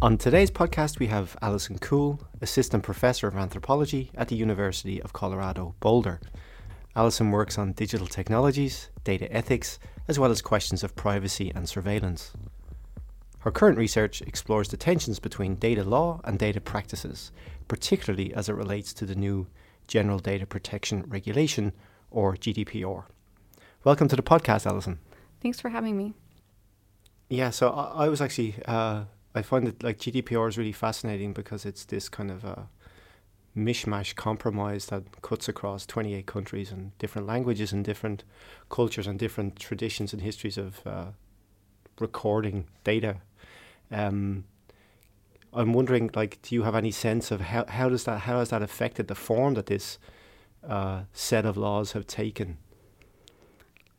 On today's podcast, we have Alison Cool, Assistant Professor of Anthropology at the University of Colorado Boulder. Alison works on digital technologies, data ethics, as well as questions of privacy and surveillance. Her current research explores the tensions between data law and data practices, particularly as it relates to the new General Data Protection Regulation, or GDPR. Welcome to the podcast, Alison. Thanks for having me. Yeah, so I, I was actually uh, I find that like GDPR is really fascinating because it's this kind of a mishmash compromise that cuts across 28 countries and different languages and different cultures and different traditions and histories of uh, recording data. Um, I'm wondering, like, do you have any sense of how, how does that how has that affected the form that this uh, set of laws have taken?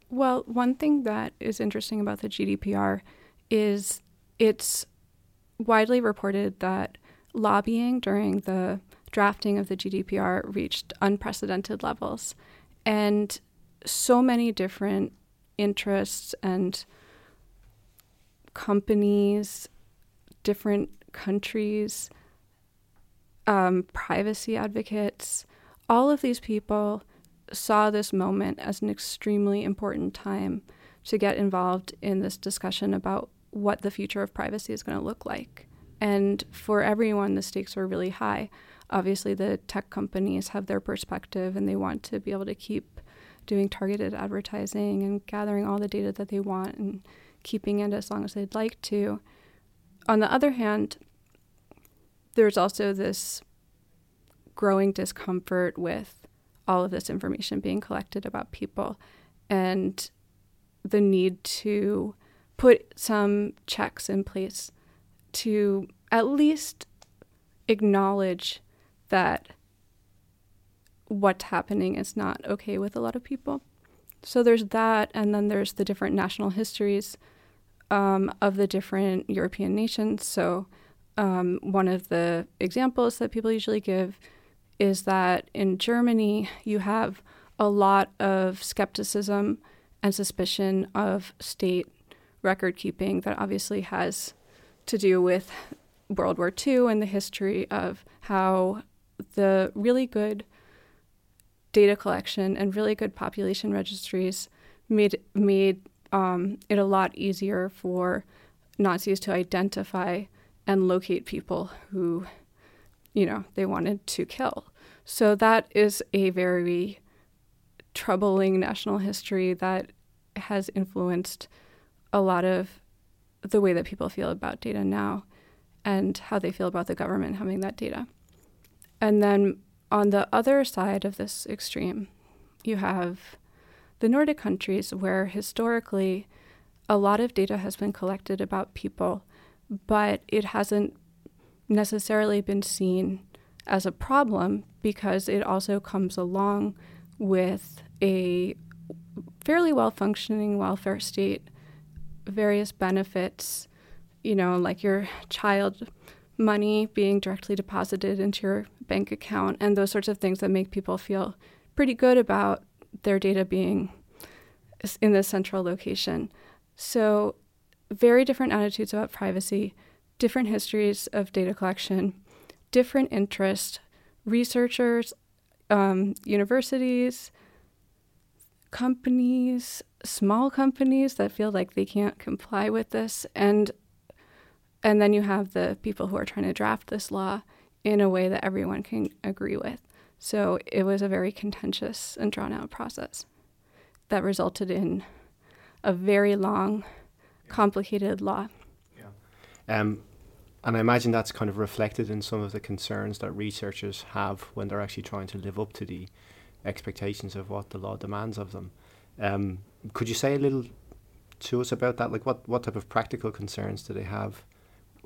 Well, one thing that is interesting about the GDPR is it's widely reported that lobbying during the drafting of the GDPR reached unprecedented levels. And so many different interests and companies, different countries, um, privacy advocates, all of these people saw this moment as an extremely important time to get involved in this discussion about what the future of privacy is going to look like. And for everyone, the stakes were really high. Obviously, the tech companies have their perspective and they want to be able to keep doing targeted advertising and gathering all the data that they want and keeping it as long as they'd like to. On the other hand, there's also this growing discomfort with all of this information being collected about people and the need to put some checks in place to at least acknowledge that what's happening is not okay with a lot of people. So there's that, and then there's the different national histories um, of the different European nations. So um, one of the examples that people usually give is that in Germany, you have a lot of skepticism and suspicion of state record keeping that obviously has to do with World War II and the history of how the really good data collection and really good population registries made made um, it a lot easier for Nazis to identify and locate people who, you know, they wanted to kill. So that is a very troubling national history that has influenced a lot of the way that people feel about data now and how they feel about the government having that data. And then on the other side of this extreme, you have the Nordic countries where historically a lot of data has been collected about people, but it hasn't necessarily been seen as a problem because it also comes along with a fairly well functioning welfare state various benefits, you know, like your child money being directly deposited into your bank account and those sorts of things that make people feel pretty good about their data being in this central location. So, very different attitudes about privacy, different histories of data collection, different interests, researchers, um, universities, companies, small companies that feel like they can't comply with this and and then you have the people who are trying to draft this law in a way that everyone can agree with. So it was a very contentious and drawn out process that resulted in a very long, complicated law. Yeah. Um, and I imagine that's kind of reflected in some of the concerns that researchers have when they're actually trying to live up to the expectations of what the law demands of them. Um, could you say a little to us about that? Like, what, what type of practical concerns do they have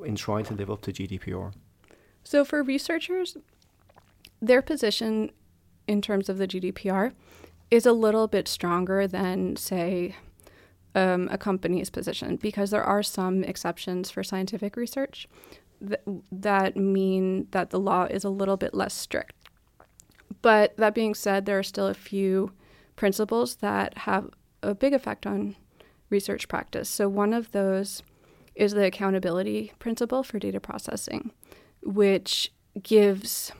in trying to live up to GDPR? So, for researchers, their position in terms of the GDPR is a little bit stronger than, say, um, a company's position because there are some exceptions for scientific research th- that mean that the law is a little bit less strict. But that being said, there are still a few principles that have a big effect on research practice. So, one of those is the accountability principle for data processing, which gives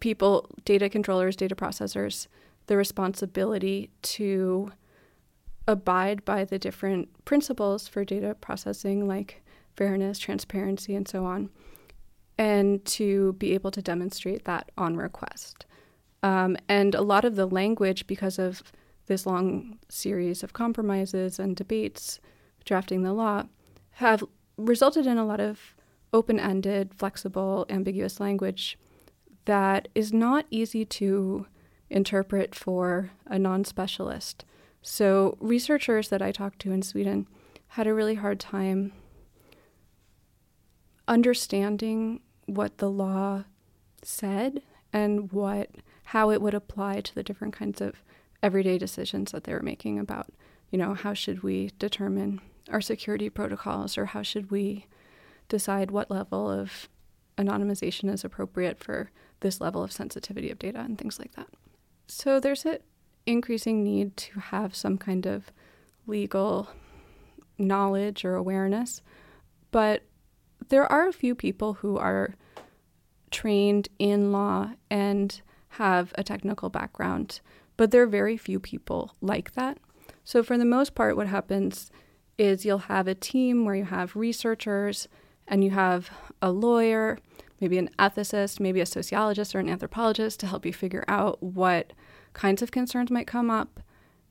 people, data controllers, data processors, the responsibility to abide by the different principles for data processing, like fairness, transparency, and so on, and to be able to demonstrate that on request. Um, and a lot of the language, because of this long series of compromises and debates drafting the law, have resulted in a lot of open ended, flexible, ambiguous language that is not easy to interpret for a non specialist. So, researchers that I talked to in Sweden had a really hard time understanding what the law said and what how it would apply to the different kinds of everyday decisions that they were making about, you know, how should we determine our security protocols or how should we decide what level of anonymization is appropriate for this level of sensitivity of data and things like that. So there's an increasing need to have some kind of legal knowledge or awareness, but there are a few people who are trained in law and have a technical background, but there are very few people like that. So, for the most part, what happens is you'll have a team where you have researchers and you have a lawyer, maybe an ethicist, maybe a sociologist or an anthropologist to help you figure out what kinds of concerns might come up.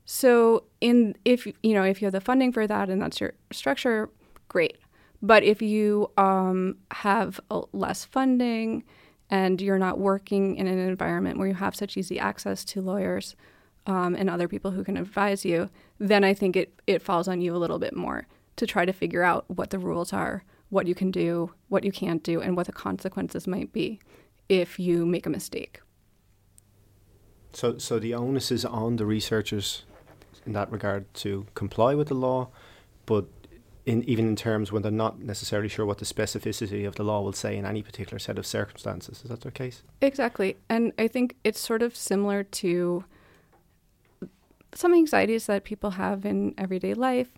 So, in if you know if you have the funding for that and that's your structure, great. But if you um, have less funding and you're not working in an environment where you have such easy access to lawyers um, and other people who can advise you, then I think it, it falls on you a little bit more to try to figure out what the rules are, what you can do, what you can't do, and what the consequences might be if you make a mistake. So, so the onus is on the researchers in that regard to comply with the law, but in even in terms when they're not necessarily sure what the specificity of the law will say in any particular set of circumstances. Is that the case? Exactly. And I think it's sort of similar to some anxieties that people have in everyday life.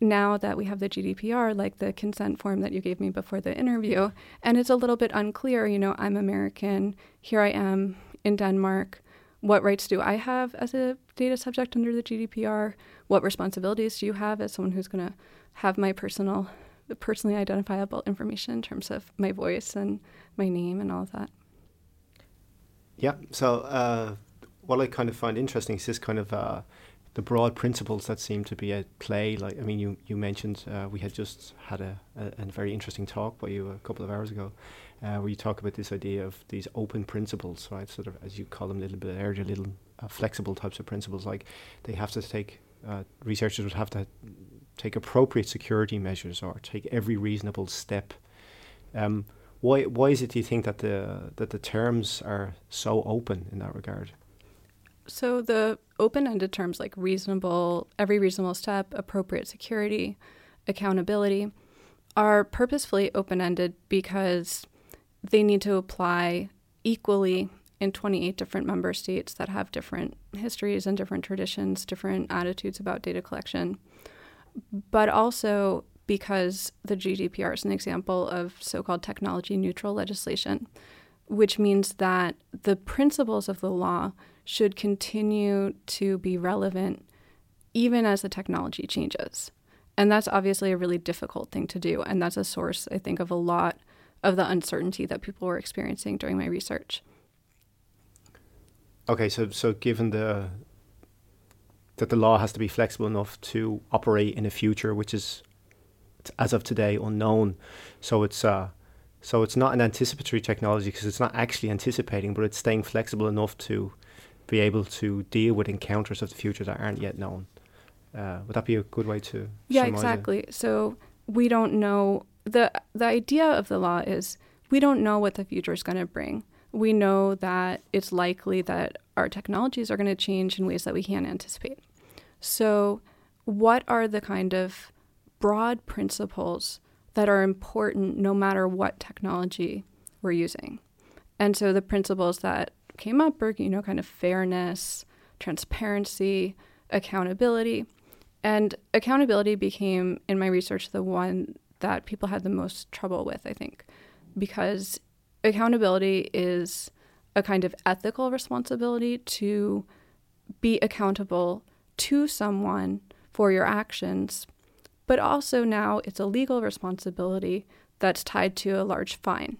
Now that we have the GDPR, like the consent form that you gave me before the interview, and it's a little bit unclear, you know, I'm American, here I am in Denmark. What rights do I have as a data subject under the GDPR? What responsibilities do you have as someone who's going to have my personal, personally identifiable information in terms of my voice and my name and all of that. Yeah. So uh, what I kind of find interesting is this kind of uh, the broad principles that seem to be at play. Like I mean, you you mentioned uh, we had just had a, a, a, very interesting talk by you a couple of hours ago, uh, where you talk about this idea of these open principles, right? Sort of as you call them, a little bit earlier, little uh, flexible types of principles. Like they have to take uh, researchers would have to take appropriate security measures or take every reasonable step. Um, why why is it do you think that the that the terms are so open in that regard? So the open-ended terms like reasonable, every reasonable step, appropriate security, accountability are purposefully open-ended because they need to apply equally in 28 different member states that have different histories and different traditions, different attitudes about data collection but also because the GDPR is an example of so called technology neutral legislation, which means that the principles of the law should continue to be relevant even as the technology changes. And that's obviously a really difficult thing to do. And that's a source, I think, of a lot of the uncertainty that people were experiencing during my research. Okay, so so given the that the law has to be flexible enough to operate in a future which is as of today unknown. So it's uh, so it's not an anticipatory technology because it's not actually anticipating, but it's staying flexible enough to be able to deal with encounters of the future that aren't yet known. Uh, would that be a good way to? Yeah, exactly. It? So we don't know the the idea of the law is we don't know what the future is going to bring. We know that it's likely that our technologies are going to change in ways that we can't anticipate. So, what are the kind of broad principles that are important no matter what technology we're using? And so the principles that came up are, you know, kind of fairness, transparency, accountability. And accountability became, in my research, the one that people had the most trouble with, I think, because accountability is a kind of ethical responsibility to be accountable to someone for your actions, but also now it's a legal responsibility that's tied to a large fine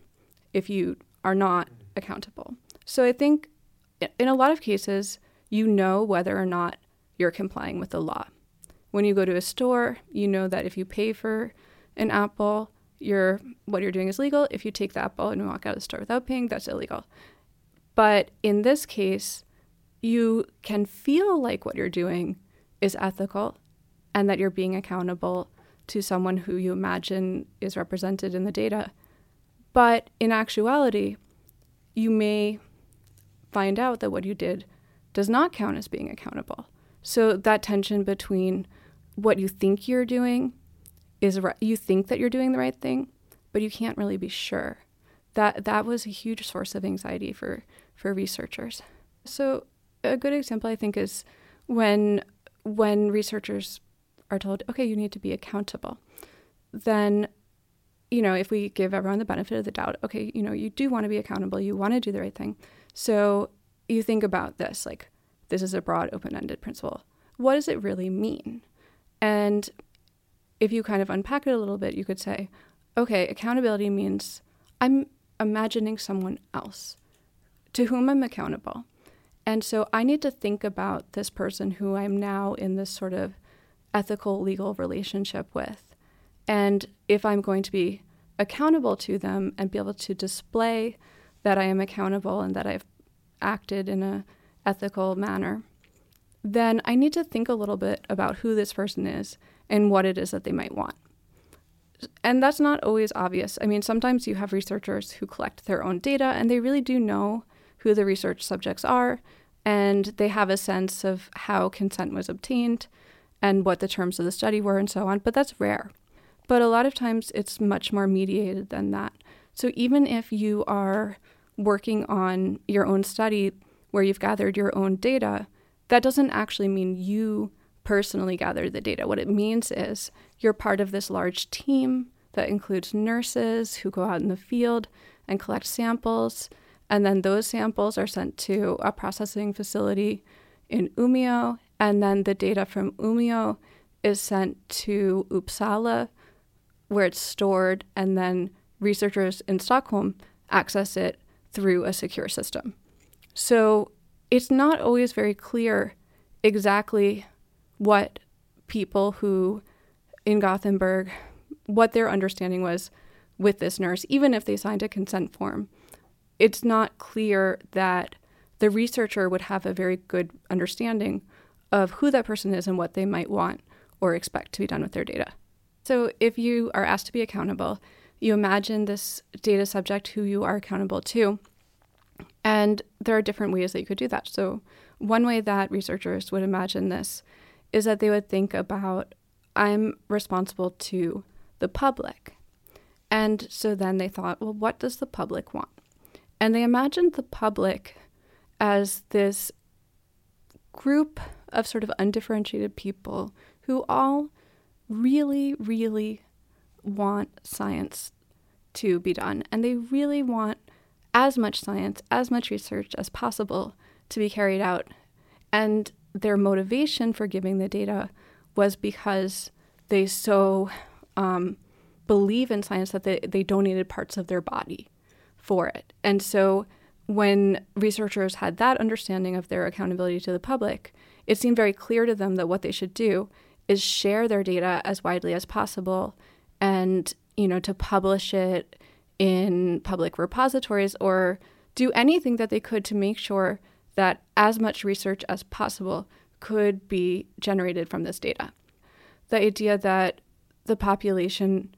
if you are not accountable. So I think in a lot of cases, you know whether or not you're complying with the law. When you go to a store, you know that if you pay for an apple, you're what you're doing is legal. If you take the apple and walk out of the store without paying, that's illegal. But in this case, you can feel like what you're doing is ethical and that you're being accountable to someone who you imagine is represented in the data. But in actuality, you may find out that what you did does not count as being accountable. So that tension between what you think you're doing is right, you think that you're doing the right thing, but you can't really be sure. That that was a huge source of anxiety for for researchers. So a good example I think is when when researchers are told, okay, you need to be accountable, then you know, if we give everyone the benefit of the doubt, okay, you know, you do want to be accountable, you want to do the right thing. So you think about this like this is a broad open-ended principle. What does it really mean? And if you kind of unpack it a little bit, you could say, okay, accountability means I'm imagining someone else to whom I'm accountable. And so I need to think about this person who I'm now in this sort of ethical legal relationship with. And if I'm going to be accountable to them and be able to display that I am accountable and that I've acted in a ethical manner, then I need to think a little bit about who this person is and what it is that they might want. And that's not always obvious. I mean, sometimes you have researchers who collect their own data and they really do know who the research subjects are and they have a sense of how consent was obtained and what the terms of the study were and so on, but that's rare. But a lot of times it's much more mediated than that. So even if you are working on your own study where you've gathered your own data, that doesn't actually mean you personally gather the data. What it means is you're part of this large team that includes nurses who go out in the field and collect samples. And then those samples are sent to a processing facility in Umeå. And then the data from Umeå is sent to Uppsala, where it's stored. And then researchers in Stockholm access it through a secure system. So it's not always very clear exactly what people who in Gothenburg, what their understanding was with this nurse, even if they signed a consent form. It's not clear that the researcher would have a very good understanding of who that person is and what they might want or expect to be done with their data. So, if you are asked to be accountable, you imagine this data subject who you are accountable to. And there are different ways that you could do that. So, one way that researchers would imagine this is that they would think about I'm responsible to the public. And so then they thought, well, what does the public want? And they imagined the public as this group of sort of undifferentiated people who all really, really want science to be done. And they really want as much science, as much research as possible to be carried out. And their motivation for giving the data was because they so um, believe in science that they, they donated parts of their body for it. And so when researchers had that understanding of their accountability to the public, it seemed very clear to them that what they should do is share their data as widely as possible and you know to publish it in public repositories or do anything that they could to make sure that as much research as possible could be generated from this data. The idea that the population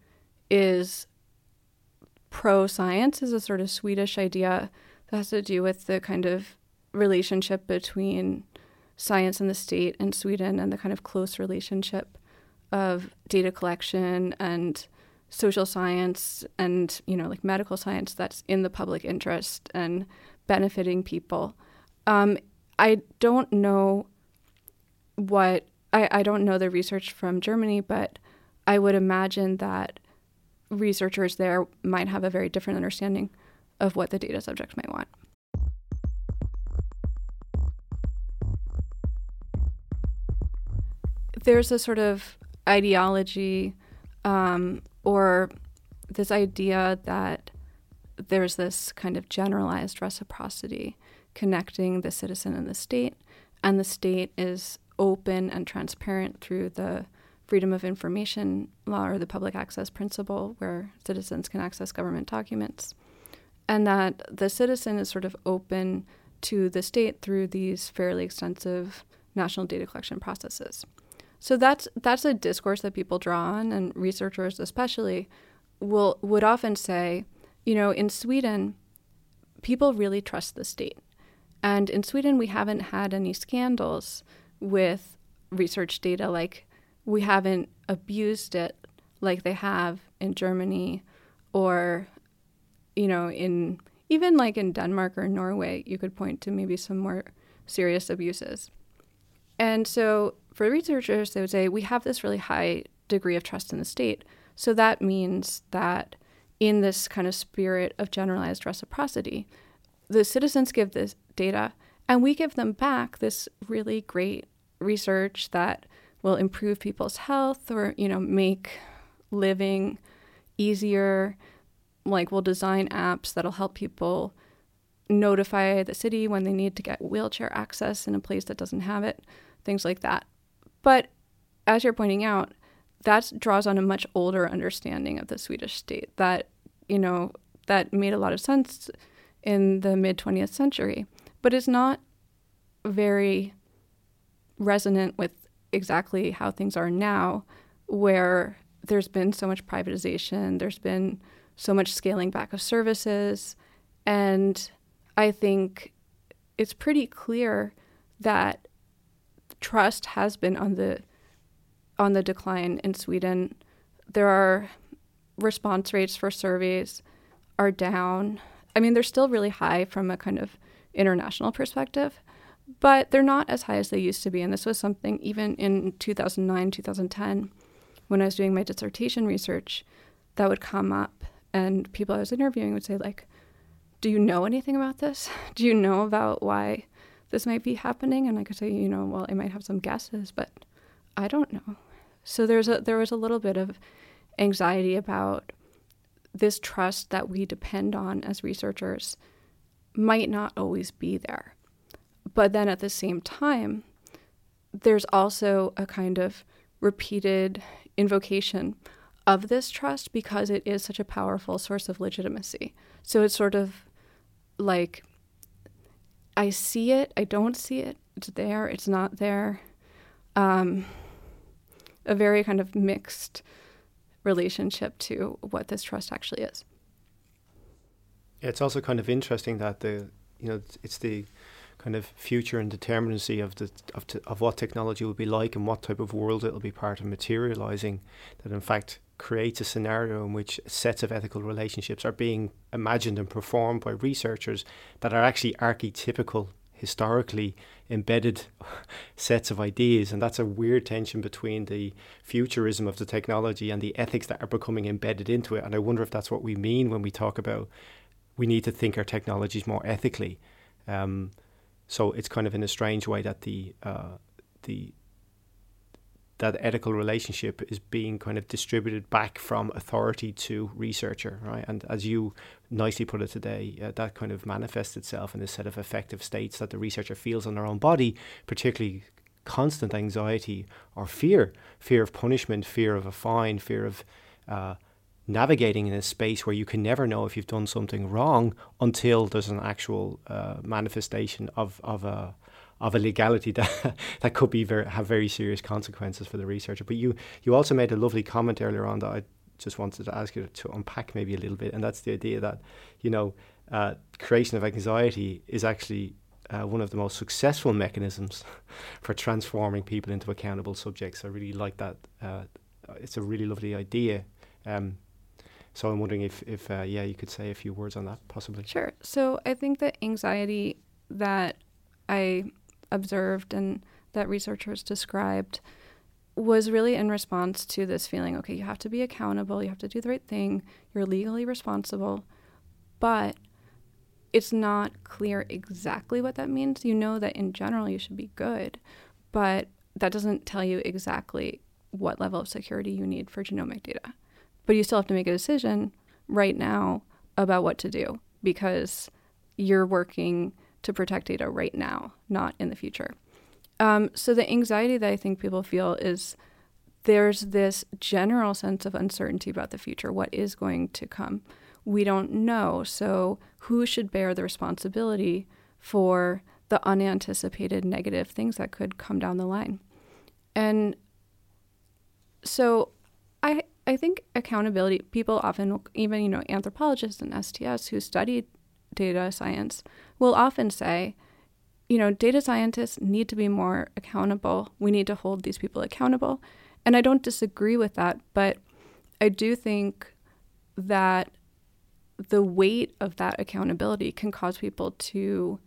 is pro science is a sort of Swedish idea that has to do with the kind of relationship between science and the state in Sweden and the kind of close relationship of data collection and social science and you know like medical science that's in the public interest and benefiting people. Um, I don't know what I, I don't know the research from Germany, but I would imagine that researchers there might have a very different understanding of what the data subject might want. There's a sort of ideology um, or this idea that there's this kind of generalized reciprocity connecting the citizen and the state, and the state is open and transparent through the freedom of information law or the public access principle, where citizens can access government documents, and that the citizen is sort of open to the state through these fairly extensive national data collection processes. So that's that's a discourse that people draw on, and researchers especially will would often say, you know, in Sweden, people really trust the state, and in Sweden we haven't had any scandals with research data like we haven't abused it like they have in Germany or you know in even like in Denmark or Norway you could point to maybe some more serious abuses. And so for researchers they would say we have this really high degree of trust in the state. So that means that in this kind of spirit of generalized reciprocity, the citizens give this data and we give them back this really great research that will improve people's health or, you know, make living easier. Like we'll design apps that'll help people notify the city when they need to get wheelchair access in a place that doesn't have it, things like that. But as you're pointing out, that draws on a much older understanding of the Swedish state that, you know, that made a lot of sense in the mid 20th century, but is not very resonant with exactly how things are now, where there's been so much privatization, there's been so much scaling back of services. And I think it's pretty clear that trust has been on the on the decline in Sweden. There are response rates for surveys are down. I mean, they're still really high from a kind of international perspective, but they're not as high as they used to be. And this was something even in 2009, 2010, when I was doing my dissertation research, that would come up. And people I was interviewing would say, like, do you know anything about this? Do you know about why this might be happening? And I could say, you know, well, I might have some guesses, but I don't know. So there's a there was a little bit of anxiety about this trust that we depend on as researchers might not always be there. But then at the same time, there's also a kind of repeated invocation of this trust because it is such a powerful source of legitimacy. So it's sort of like I see it, I don't see it, it's there, it's not there. Um, a very kind of mixed relationship to what this trust actually is. It's also kind of interesting that the you know it's the kind of future and determinacy of the of, t- of what technology will be like and what type of world it'll be part of materializing that in fact creates a scenario in which sets of ethical relationships are being imagined and performed by researchers that are actually archetypical historically embedded sets of ideas. And that's a weird tension between the futurism of the technology and the ethics that are becoming embedded into it. And i wonder if that's what we mean when we talk about we need to think our technologies more ethically. Um, so it's kind of in a strange way that the uh, the that ethical relationship is being kind of distributed back from authority to researcher, right? And as you nicely put it today, uh, that kind of manifests itself in a set of affective states that the researcher feels on their own body, particularly constant anxiety or fear, fear of punishment, fear of a fine, fear of uh, navigating in a space where you can never know if you've done something wrong until there's an actual uh, manifestation of, of a of a legality that that could be very, have very serious consequences for the researcher. But you you also made a lovely comment earlier on that I just wanted to ask you to unpack maybe a little bit, and that's the idea that you know uh, creation of anxiety is actually uh, one of the most successful mechanisms for transforming people into accountable subjects. I really like that. Uh, it's a really lovely idea. Um, so I'm wondering if, if uh, yeah, you could say a few words on that, possibly. Sure. So I think the anxiety that I observed and that researchers described was really in response to this feeling okay, you have to be accountable, you have to do the right thing, you're legally responsible, but it's not clear exactly what that means. You know that in general you should be good, but that doesn't tell you exactly what level of security you need for genomic data. But you still have to make a decision right now about what to do because you're working to protect data right now, not in the future. Um, so the anxiety that I think people feel is there's this general sense of uncertainty about the future. What is going to come? We don't know. So who should bear the responsibility for the unanticipated negative things that could come down the line? And so I I think accountability people often even you know anthropologists and STS who study data science will often say you know, data scientists need to be more accountable. We need to hold these people accountable. And I don't disagree with that, but I do think that the weight of that accountability can cause people to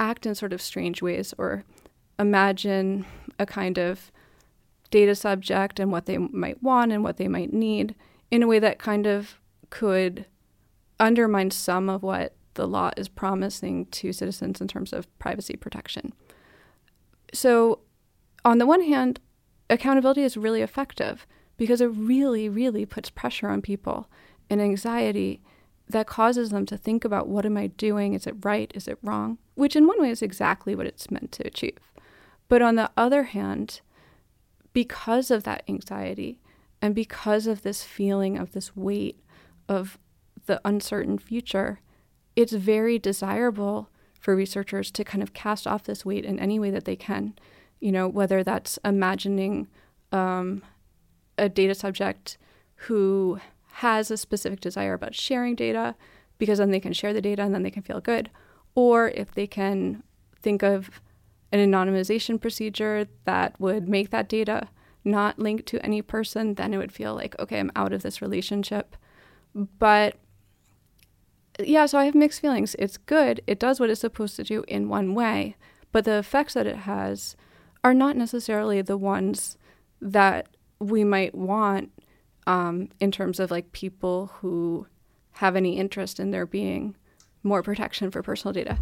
act in sort of strange ways or imagine a kind of data subject and what they might want and what they might need in a way that kind of could undermine some of what the law is promising to citizens in terms of privacy protection. So, on the one hand, accountability is really effective because it really, really puts pressure on people and anxiety that causes them to think about what am I doing? Is it right? Is it wrong? Which, in one way, is exactly what it's meant to achieve. But on the other hand, because of that anxiety and because of this feeling of this weight of the uncertain future, it's very desirable for researchers to kind of cast off this weight in any way that they can. You know, whether that's imagining um, a data subject who has a specific desire about sharing data because then they can share the data and then they can feel good, or if they can think of an anonymization procedure that would make that data not linked to any person, then it would feel like, okay, I'm out of this relationship. But yeah, so I have mixed feelings. It's good. It does what it's supposed to do in one way, but the effects that it has are not necessarily the ones that we might want um, in terms of like people who have any interest in there being more protection for personal data.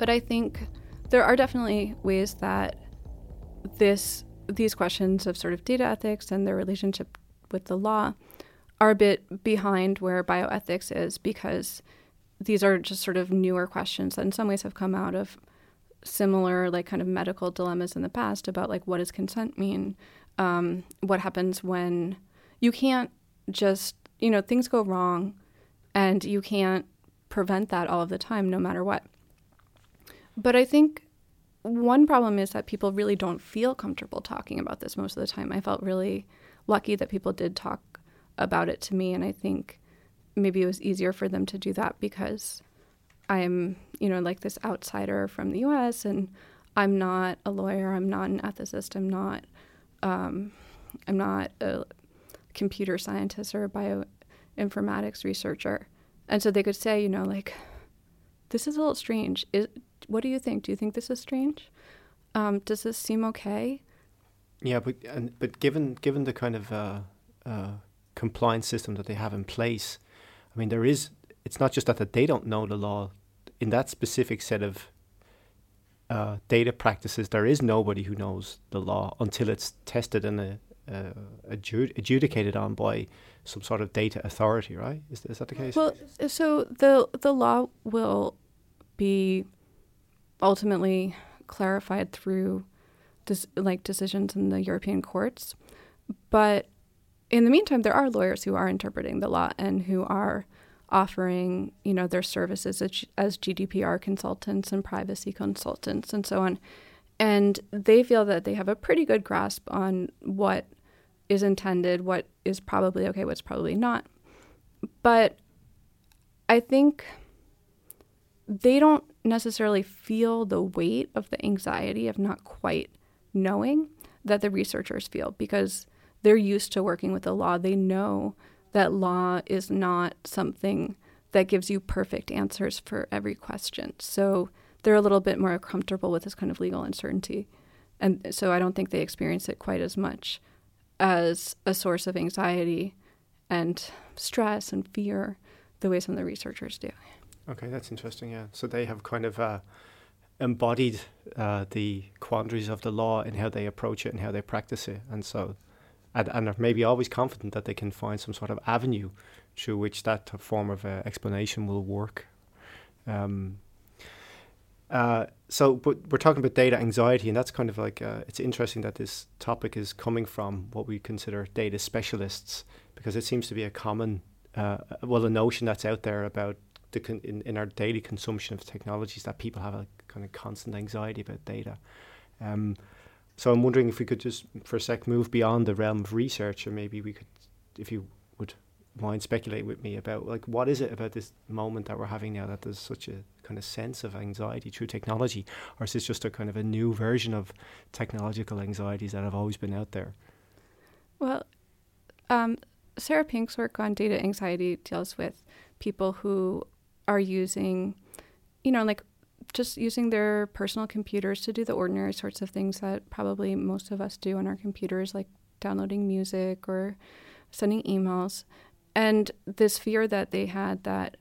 But I think there are definitely ways that this these questions of sort of data ethics and their relationship with the law are a bit behind where bioethics is because these are just sort of newer questions that in some ways have come out of similar like kind of medical dilemmas in the past about like what does consent mean? Um, what happens when you can't just you know things go wrong and you can't prevent that all of the time no matter what but i think one problem is that people really don't feel comfortable talking about this most of the time. I felt really lucky that people did talk about it to me, and I think maybe it was easier for them to do that because I'm, you know, like this outsider from the U.S. and I'm not a lawyer. I'm not an ethicist. I'm not. Um, I'm not a computer scientist or a bioinformatics researcher, and so they could say, you know, like, this is a little strange. Is, what do you think? Do you think this is strange? Um, does this seem okay? Yeah, but and but given given the kind of uh, uh, compliance system that they have in place, I mean, there is. It's not just that that they don't know the law. In that specific set of uh, data practices, there is nobody who knows the law until it's tested and uh, uh, adjudicated on by some sort of data authority, right? Is, is that the case? Well, so the the law will be ultimately clarified through dis- like decisions in the European courts. But in the meantime, there are lawyers who are interpreting the law and who are offering, you know, their services as, as GDPR consultants and privacy consultants and so on. And they feel that they have a pretty good grasp on what is intended, what is probably okay, what's probably not. But I think they don't necessarily feel the weight of the anxiety of not quite knowing that the researchers feel because they're used to working with the law. They know that law is not something that gives you perfect answers for every question. So they're a little bit more comfortable with this kind of legal uncertainty. And so I don't think they experience it quite as much as a source of anxiety and stress and fear the way some of the researchers do. Okay, that's interesting. Yeah. So they have kind of uh, embodied uh, the quandaries of the law in how they approach it and how they practice it. And so, and, and are maybe always confident that they can find some sort of avenue through which that form of uh, explanation will work. Um, uh, so, but we're talking about data anxiety, and that's kind of like uh, it's interesting that this topic is coming from what we consider data specialists, because it seems to be a common, uh, well, a notion that's out there about the con- in, in our daily consumption of technologies that people have a kind of constant anxiety about data. Um, so I'm wondering if we could just for a sec move beyond the realm of research, or maybe we could, if you would mind speculating with me about like what is it about this moment that we're having now that there's such a kind of sense of anxiety through technology, or is this just a kind of a new version of technological anxieties that have always been out there? Well, um, Sarah Pink's work on data anxiety deals with people who are using, you know, like just using their personal computers to do the ordinary sorts of things that probably most of us do on our computers, like downloading music or sending emails. And this fear that they had that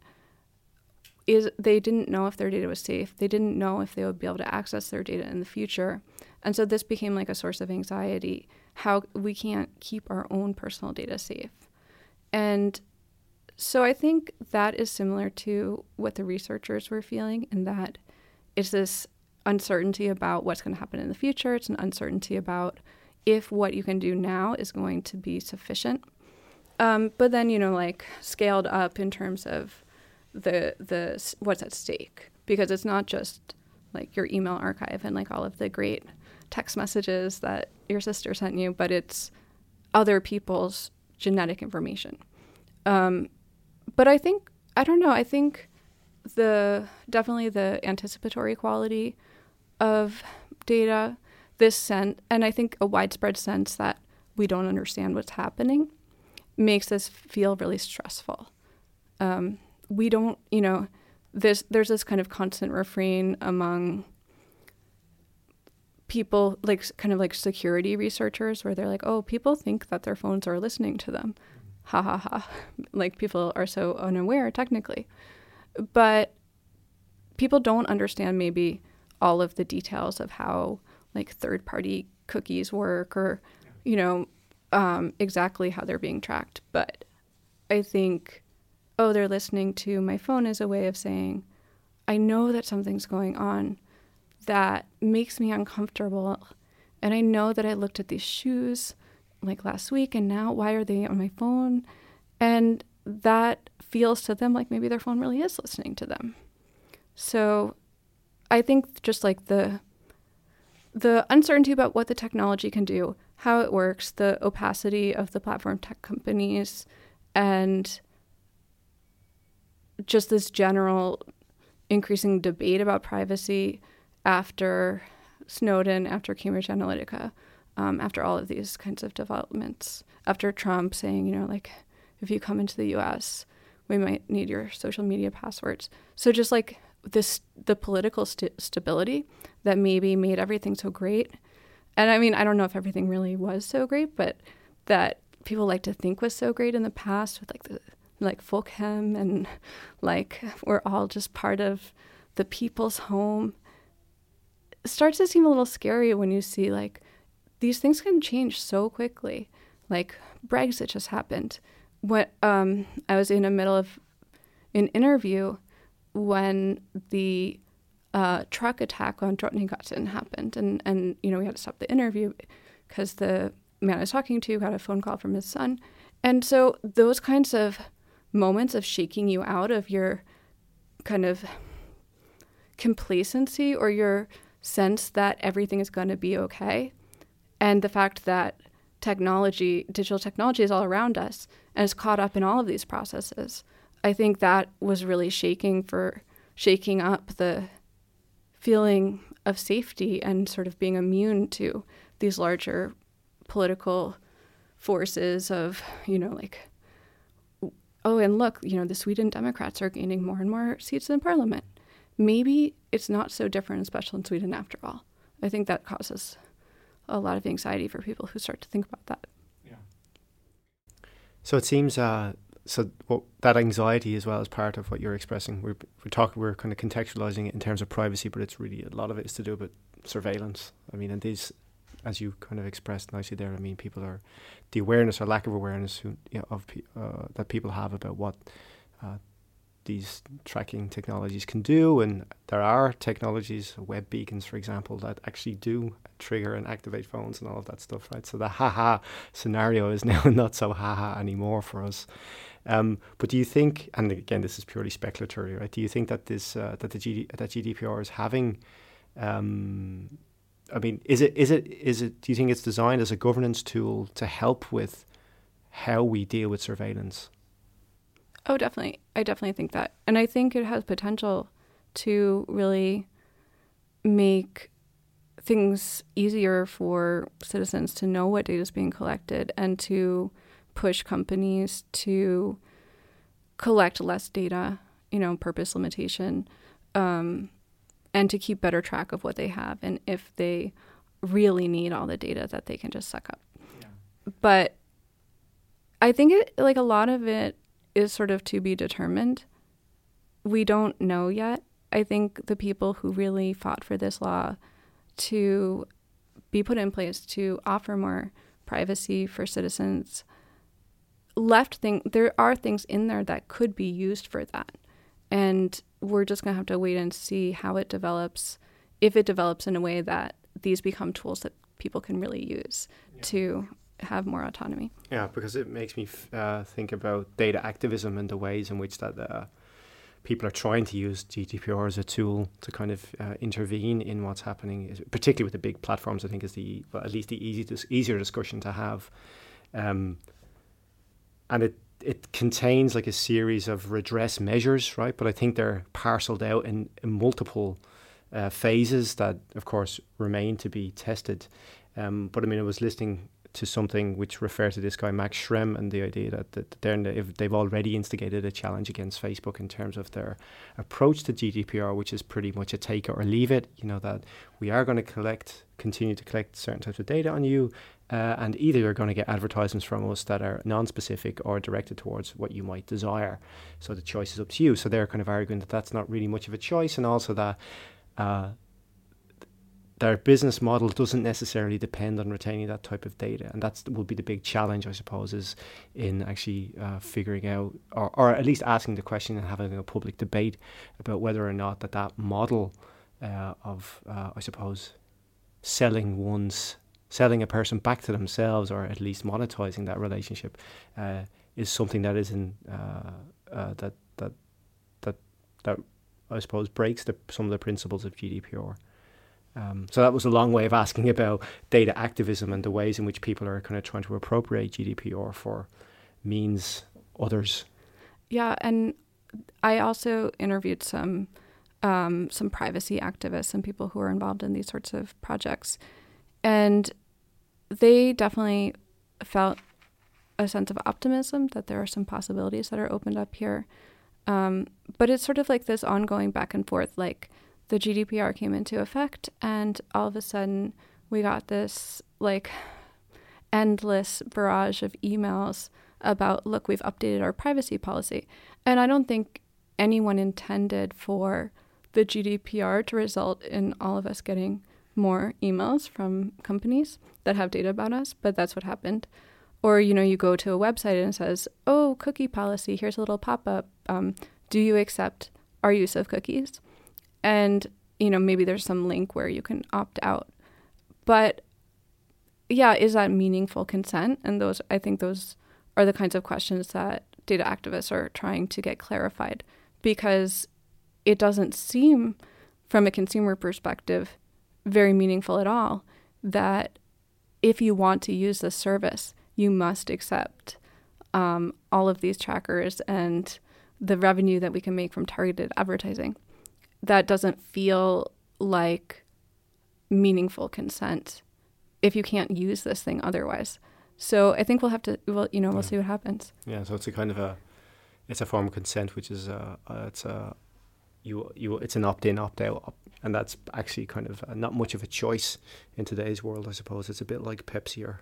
is they didn't know if their data was safe. They didn't know if they would be able to access their data in the future. And so this became like a source of anxiety how we can't keep our own personal data safe. And so I think that is similar to what the researchers were feeling in that it's this uncertainty about what's going to happen in the future. It's an uncertainty about if what you can do now is going to be sufficient. Um, but then, you know, like scaled up in terms of the the what's at stake because it's not just like your email archive and like all of the great text messages that your sister sent you, but it's other people's genetic information. Um, but I think I don't know. I think the definitely the anticipatory quality of data, this sense, and I think a widespread sense that we don't understand what's happening, makes us feel really stressful. Um, we don't, you know, this there's this kind of constant refrain among people like kind of like security researchers where they're like, "Oh, people think that their phones are listening to them." Ha ha ha. Like people are so unaware technically. But people don't understand maybe all of the details of how like third-party cookies work or you know um, exactly how they're being tracked. But I think oh, they're listening to my phone as a way of saying, I know that something's going on that makes me uncomfortable. And I know that I looked at these shoes like last week and now why are they on my phone? And that feels to them like maybe their phone really is listening to them. So I think just like the the uncertainty about what the technology can do, how it works, the opacity of the platform tech companies, and just this general increasing debate about privacy after Snowden, after Cambridge Analytica, um, after all of these kinds of developments, after Trump saying, you know, like, if you come into the US, we might need your social media passwords. So just like this, the political st- stability that maybe made everything so great. And I mean, I don't know if everything really was so great, but that people like to think was so great in the past with like the like Folkhem and like we're all just part of the people's home starts to seem a little scary when you see like these things can change so quickly. Like brexit just happened. What um, i was in the middle of an interview when the uh, truck attack on Drottninggatan happened. And and you know we had to stop the interview because the man I was talking to got a phone call from his son. And so those kinds of moments of shaking you out of your kind of complacency or your sense that everything is going to be okay. And the fact that technology, digital technology is all around us and is caught up in all of these processes. I think that was really shaking for shaking up the feeling of safety and sort of being immune to these larger political forces of, you know, like oh, and look, you know, the Sweden Democrats are gaining more and more seats in parliament. Maybe it's not so different and special in Sweden after all. I think that causes a lot of anxiety for people who start to think about that. Yeah. So it seems uh, so well, that anxiety as well as part of what you're expressing. We're we're talking we're kind of contextualizing it in terms of privacy, but it's really a lot of it is to do with surveillance. I mean, and these, as you kind of expressed nicely there, I mean, people are the awareness or lack of awareness who, you know, of uh, that people have about what uh, these tracking technologies can do. And there are technologies, web beacons, for example, that actually do trigger and activate phones and all of that stuff, right? So the haha scenario is now not so haha anymore for us. Um, but do you think, and again, this is purely speculatory, right? Do you think that this uh, that the GD, that GDPR is having um, I mean, is it is it is it? Do you think it's designed as a governance tool to help with how we deal with surveillance? Oh, definitely. I definitely think that. And I think it has potential to really make things easier for citizens to know what data is being collected and to push companies to collect less data, you know, purpose limitation, um, and to keep better track of what they have and if they really need all the data that they can just suck up. Yeah. But I think it like a lot of it is sort of to be determined. We don't know yet. I think the people who really fought for this law to be put in place to offer more privacy for citizens left thing there are things in there that could be used for that. And we're just going to have to wait and see how it develops if it develops in a way that these become tools that people can really use yeah. to have more autonomy. Yeah, because it makes me f- uh, think about data activism and the ways in which that uh, people are trying to use GDPR as a tool to kind of uh, intervene in what's happening, particularly with the big platforms. I think is the well, at least the easy dis- easier discussion to have, um, and it it contains like a series of redress measures, right? But I think they're parceled out in, in multiple uh, phases that, of course, remain to be tested. Um, but I mean, I was listening to something which referred to this guy Max Schrems and the idea that, that they're if they've already instigated a challenge against Facebook in terms of their approach to GDPR, which is pretty much a take it or leave it. You know that we are going to collect, continue to collect certain types of data on you, uh, and either you're going to get advertisements from us that are non-specific or directed towards what you might desire. So the choice is up to you. So they're kind of arguing that that's not really much of a choice, and also that. Uh, their business model doesn't necessarily depend on retaining that type of data, and that will be the big challenge, I suppose, is in actually uh, figuring out, or, or at least asking the question and having a public debate about whether or not that that model uh, of, uh, I suppose, selling one's selling a person back to themselves, or at least monetizing that relationship, uh, is something that is in uh, uh, that that that that I suppose breaks the, some of the principles of GDPR. Um, so that was a long way of asking about data activism and the ways in which people are kind of trying to appropriate GDPR for means others. Yeah, and I also interviewed some um, some privacy activists and people who are involved in these sorts of projects, and they definitely felt a sense of optimism that there are some possibilities that are opened up here. Um, but it's sort of like this ongoing back and forth, like the GDPR came into effect, and all of a sudden we got this like endless barrage of emails about, look, we've updated our privacy policy. And I don't think anyone intended for the GDPR to result in all of us getting more emails from companies that have data about us, but that's what happened. Or, you know, you go to a website and it says, oh, cookie policy, here's a little pop up. Um, do you accept our use of cookies? And you know maybe there's some link where you can opt out. But yeah is that meaningful consent? And those i think those are the kinds of questions that data activists are trying to get clarified. Because it doesn't seem from a consumer perspective very meaningful at all that if you want to use this service you must accept um, all of these trackers and the revenue that we can make from targeted advertising that doesn't feel like meaningful consent if you can't use this thing otherwise. So I think we'll have to, well, you know, we'll yeah. see what happens. Yeah. So it's a kind of a, it's a form of consent, which is uh, uh, it's a you you it's an opt in opt out, and that's actually kind of uh, not much of a choice in today's world. I suppose it's a bit like Pepsi or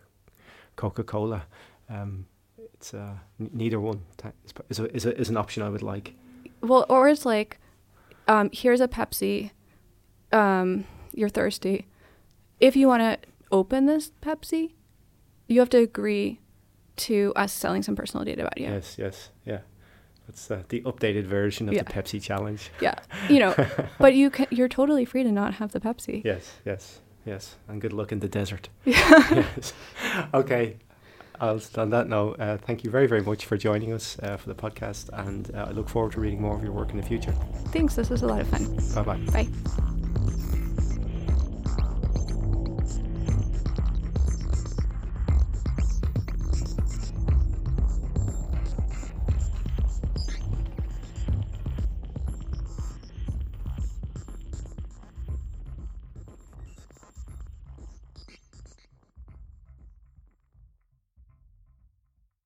Coca Cola. Um, it's uh, n- neither one is, is, a, is, a, is an option I would like. Well, or it's like, um, here's a Pepsi. Um, you're thirsty. If you want to open this Pepsi, you have to agree to us selling some personal data about you. Yes, yes, yeah. That's uh, the updated version of Yeah. the Pepsi challenge. Yeah, you know, but you can, you're totally free to not have the Pepsi. Yes, yes, yes. And good luck in the desert. Yes. Okay. I'll, on that note, uh, thank you very, very much for joining us uh, for the podcast, and uh, I look forward to reading more of your work in the future. Thanks. This was a lot of fun. Bye bye. Bye.